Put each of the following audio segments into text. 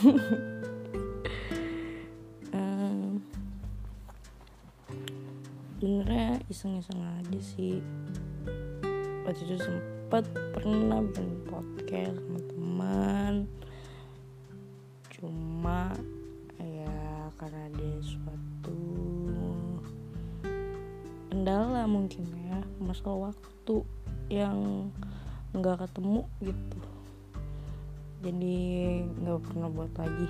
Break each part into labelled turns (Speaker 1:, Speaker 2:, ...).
Speaker 1: um, Sebenernya iseng-iseng aja sih. Waktu itu sempet pernah bikin podcast sama teman. Cuma ya karena ada suatu kendala mungkin ya masalah waktu yang nggak ketemu gitu jadi nggak pernah buat lagi.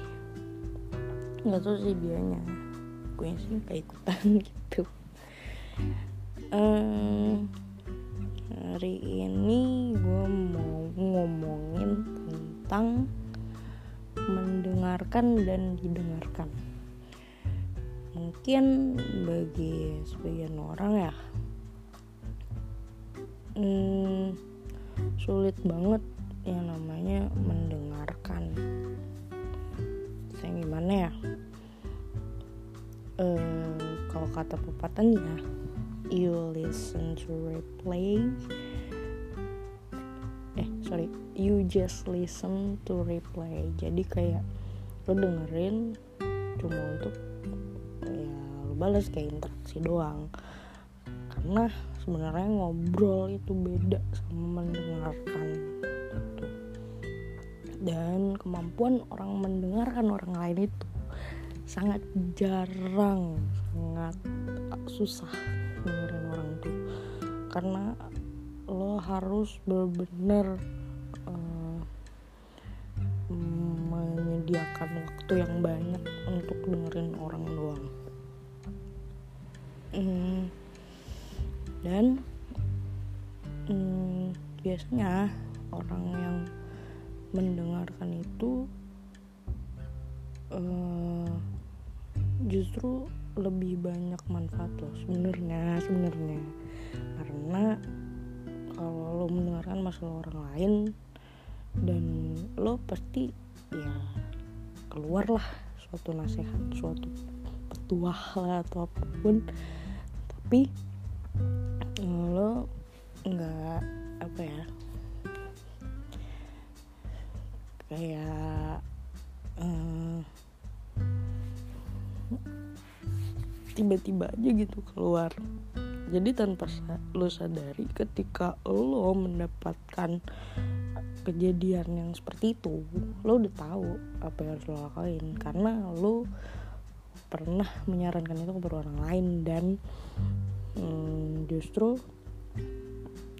Speaker 1: Nggak tahu sih dianya gue sih kayak ikutan gitu. Um, hari ini gue mau ngomongin tentang mendengarkan dan didengarkan. Mungkin bagi sebagian orang ya hmm, sulit banget yang namanya mendengarkan. Saya gimana ya? Uh, kalau kata pepatahnya you listen to replay. Eh sorry you just listen to replay. Jadi kayak lo dengerin cuma untuk ya lo balas kayak interaksi doang. Karena sebenarnya ngobrol itu beda sama mendengarkan. Dan kemampuan orang mendengarkan orang lain itu sangat jarang sangat susah dengerin orang tuh karena lo harus benar-benar uh, menyediakan waktu yang banyak untuk dengerin orang doang. Hmm, dan hmm, biasanya orang yang mendengarkan itu uh, justru lebih banyak manfaat loh sebenarnya sebenarnya. Karena kalau lo mendengarkan masalah orang lain dan lo pasti ya keluarlah suatu nasihat suatu petuah lah atau apa pun. Tapi lo nggak apa ya kayak uh, tiba-tiba aja gitu keluar. Jadi tanpa lo sadari ketika lo mendapatkan kejadian yang seperti itu lo udah tahu apa yang harus lo lakuin. Karena lo pernah menyarankan itu kepada orang lain dan hmm, justru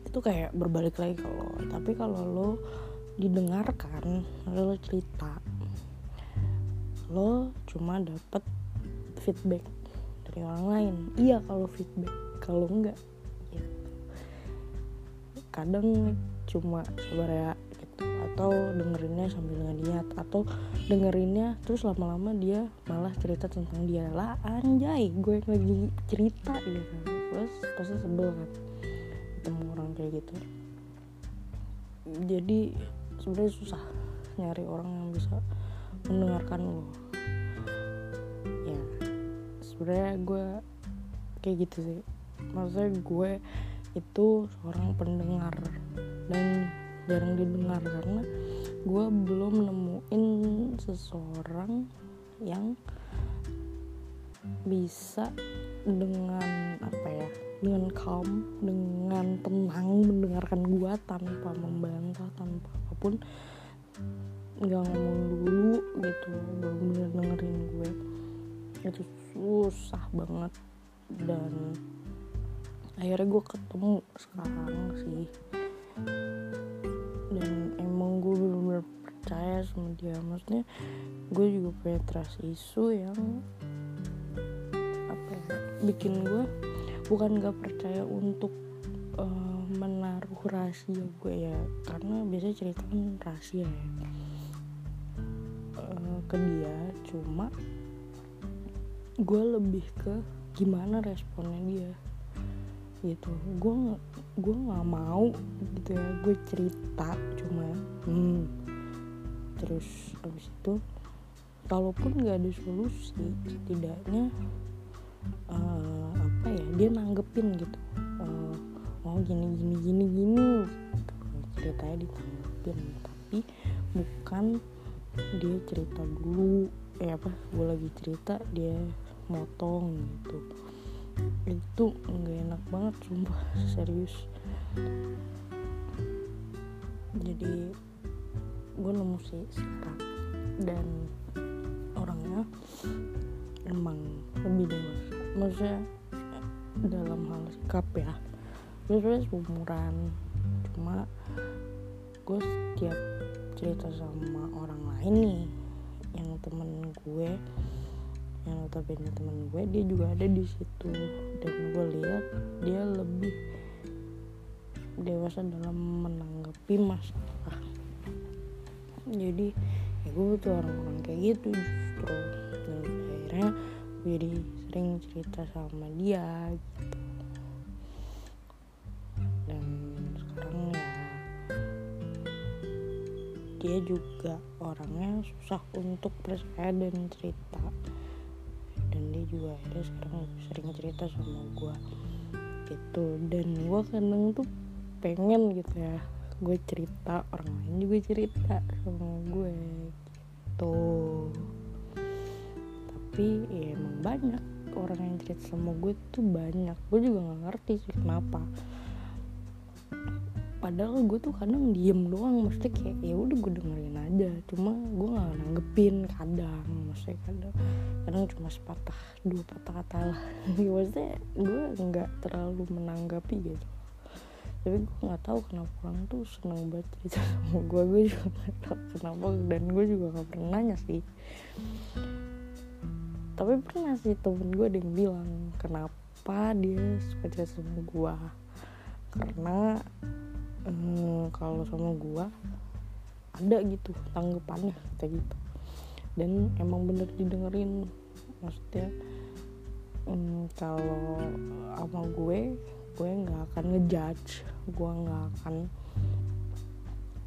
Speaker 1: itu kayak berbalik lagi kalau tapi kalau lo didengarkan lo cerita lo cuma dapet feedback dari orang lain. Iya kalau feedback kalau enggak ya. Kadang cuma sabar ya gitu. Atau dengerinnya sambil ngeliat atau dengerinnya terus lama-lama dia malah cerita tentang dia. Lah anjay gue lagi cerita gitu. Terus pasti sebel kan ketemu orang kayak gitu. Jadi sebenarnya susah nyari orang yang bisa mendengarkan lo. Ya sebenarnya gue kayak gitu sih. Maksudnya gue itu seorang pendengar dan jarang didengar karena gue belum nemuin seseorang yang bisa dengan apa ya dengan calm dengan tenang mendengarkan gue tanpa membantah tanpa apa pun nggak ngomong dulu gitu bener-bener dengerin gue. Itu susah banget. Dan akhirnya gue ketemu sekarang sih. Dan emang gue bener-bener percaya sama dia. Maksudnya gue juga punya trust isu yang apa ya bikin gue bukan gak percaya untuk uh, menaruh rahasia gue ya. Karena biasanya cerita kan rahasia ya. Uh, ke dia cuma gue lebih ke gimana responnya dia. Gitu. Gue gue nggak mau gitu ya. Gue cerita cuma hmm. Terus abis itu kalaupun nggak ada solusi setidaknya uh, apa ya dia nanggepin gitu oh gini gini gini gini. Gitu. ceritanya ditanggepin tapi bukan dia cerita dulu. Eh apa? Gue lagi cerita dia motong gitu. Itu nggak enak banget sumpah. Serius. Jadi gue nemu sih sekarang dan orangnya emang lebih dewasa. Maksudnya dalam hal sikap ya gue sebenarnya umuran cuma gue setiap cerita sama orang lain nih yang temen gue yang notabene temen gue dia juga ada di situ. Dan gue lihat dia lebih dewasa dalam menanggapi masalah. Jadi ya gue butuh orang-orang kayak gitu justru. Dan akhirnya gue jadi sering cerita sama dia dia juga orangnya susah untuk percaya dan cerita. Dan dia juga akhirnya sekarang sering cerita sama gue gitu. Dan gue kadang tuh pengen gitu ya gue cerita orang lain juga cerita sama gue gitu. Tapi ya emang banyak orang yang cerita sama gue tuh banyak. Gue juga nggak ngerti sih kenapa padahal gue tuh kadang diem doang maksudnya kayak ya udah gue dengerin aja. Cuma gue nggak nanggepin kadang maksudnya kadang kadang cuma sepatah dua patah kata lah. Maksudnya gue nggak terlalu menanggapi gitu. Tapi gue nggak tahu kenapa orang tuh seneng banget cerita sama gue gue juga nggak tahu kenapa dan gue juga nggak pernah nanya sih. Tapi pernah sih temen gue ada yang bilang kenapa dia suka cerita sama gue karena hmm, kalau sama gue ada gitu tanggapannya kayak gitu. Dan emang bener didengerin maksudnya hmm, kalau sama gue gue nggak akan ngejudge gue nggak akan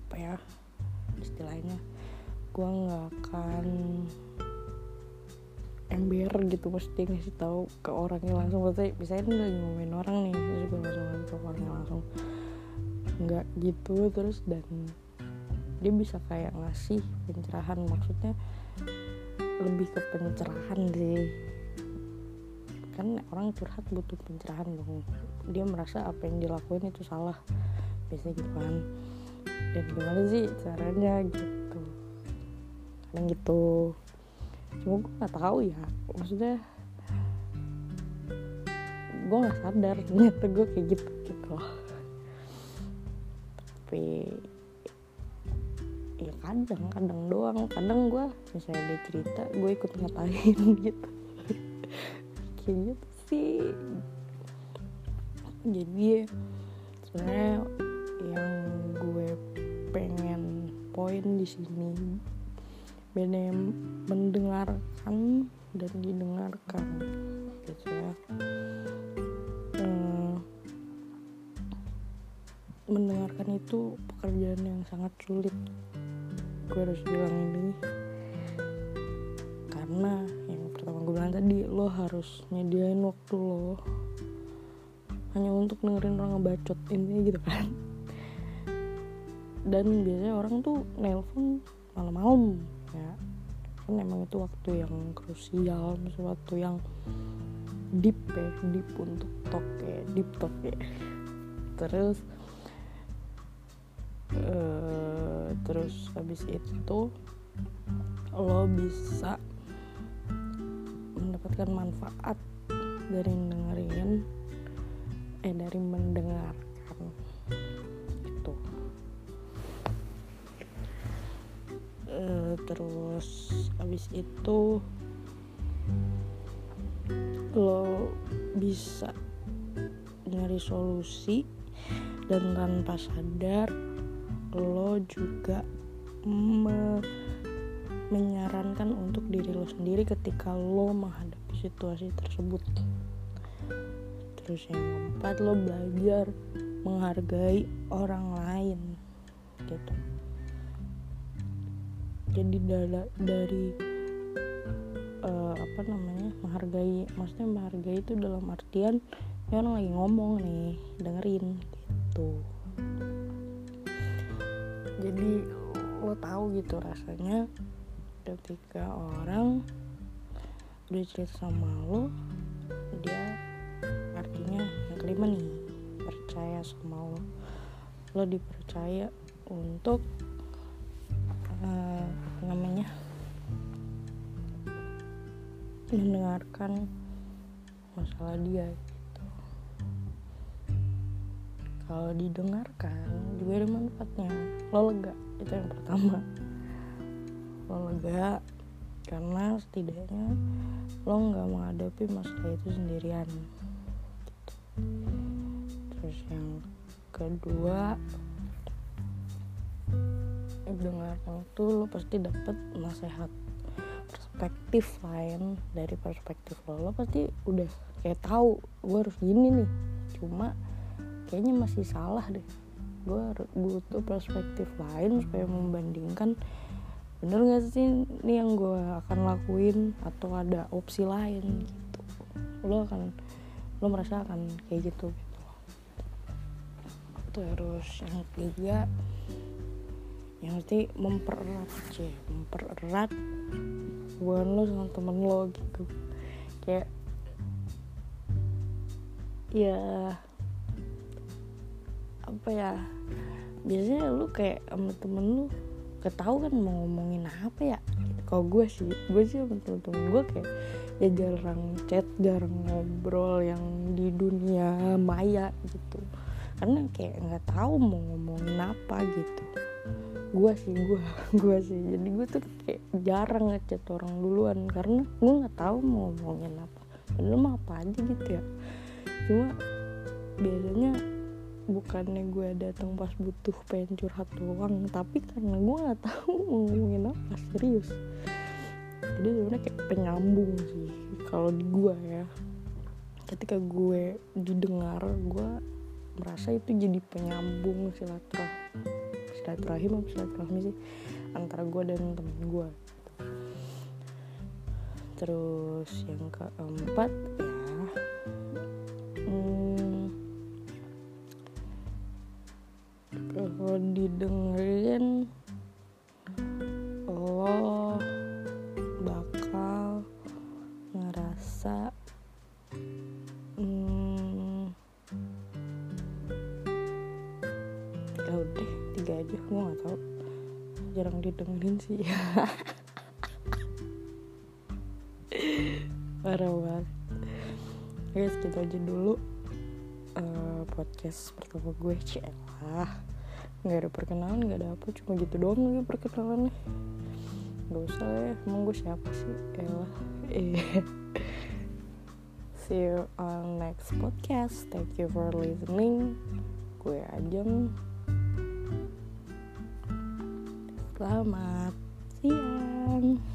Speaker 1: apa ya istilahnya gue nggak akan ember gitu pasti ngasih tahu ke orangnya langsung. Berarti misalnya gue lagi ngomongin orang nih terus gue langsung ngasih ke orangnya langsung nggak gitu terus dan dia bisa kayak ngasih pencerahan maksudnya lebih ke pencerahan sih. Kan orang curhat butuh pencerahan dong. Dia merasa apa yang dilakuin itu salah. Biasanya gitu kan dan gimana sih caranya gitu? Kadang gitu. Cuma gue nggak tahu ya. Maksudnya gue nggak sadar. Ternyata gue kayak gitu gitu tapi ya kadang kadang doang. Kadang gue misalnya dia cerita gue ikut ngatain gitu. Kayak gitu sih. Jadi sebenarnya yang gue pengen poin di sini beda mendengarkan dan didengarkan gitu ya mendengarkan itu pekerjaan yang sangat sulit. Gue harus bilang ini. Karena gue bilang tadi lo harus nyediain waktu lo. Hanya untuk dengerin orang ngebacot ini gitu kan. Dan biasanya orang tuh nelpon malam-malam ya. Kan emang itu waktu yang krusial sesuatu yang deep ya deep untuk talk ya deep talk ya. Terus uh, terus habis itu lo bisa mendapatkan manfaat dari dengerin eh dari mendengarkan. Itu. E, terus habis itu lo bisa nyari solusi dan tanpa sadar lo juga me menyarankan untuk diri lo sendiri ketika lo menghadapi situasi tersebut. Terus yang keempat lo belajar menghargai orang lain gitu. Jadi dari, dari uh, apa namanya menghargai maksudnya menghargai itu dalam artian ya orang lagi ngomong nih dengerin gitu jadi lo tahu gitu rasanya ketika orang udah cerita sama lo dia artinya yang kelima nih percaya sama lo. Lo dipercaya untuk uh, namanya mendengarkan masalah dia kalau didengarkan juga ada manfaatnya. Lo lega itu yang pertama. Lo lega karena setidaknya lo nggak menghadapi masalah itu sendirian. Gitu. terus yang kedua dengarkan itu lo pasti dapat nasihat perspektif lain dari perspektif lo. Lo pasti udah kayak tahu gue harus gini nih. Cuma kayaknya masih salah deh. Gue butuh perspektif lain supaya membandingkan. Bener gak sih ini yang gue akan lakuin? Atau ada opsi lain gitu? Lo akan lo merasa akan kayak gitu gitu. Terus yang ketiga yang nanti mempererat sih mempererat hubungan lo sama temen lo gitu. Kayak ya apa ya biasanya lu kayak sama temen lu ketahu kan mau ngomongin apa ya. Kalau gue sih gue sih sama temen-temen gue kayak ya jarang chat jarang ngobrol yang di dunia maya gitu. Karena kayak nggak tahu mau ngomongin apa gitu. Gue sih gue gue sih. Jadi gue tuh kayak jarang ngechat orang duluan karena gue nggak tahu mau ngomongin apa. Padahal mah apa aja gitu ya. Cuma biasanya bukannya gue datang pas butuh pengen curhat doang tapi karena gue nggak tahu mau ngomongin apa serius. Jadi sebenarnya kayak penyambung sih kalau di gue ya. Ketika gue didengar gue merasa itu jadi penyambung silaturahmi silaturahim apa silaturahmi sih antara gue dan temen gue. Terus yang keempat ya kalau didengerin lo bakal ngerasa hmm, ya udah tiga aja gue nggak tahu. Jarang didengerin sih. Parah banget. Guys kita aja dulu uh, podcast pertama gue celah nggak ada perkenalan nggak ada apa cuma gitu doang lagi perkenalannya. Nggak usah ya emang gue siapa sih? Elah eh. See you on next podcast. Thank you for listening. Gue Ajeng. Selamat siang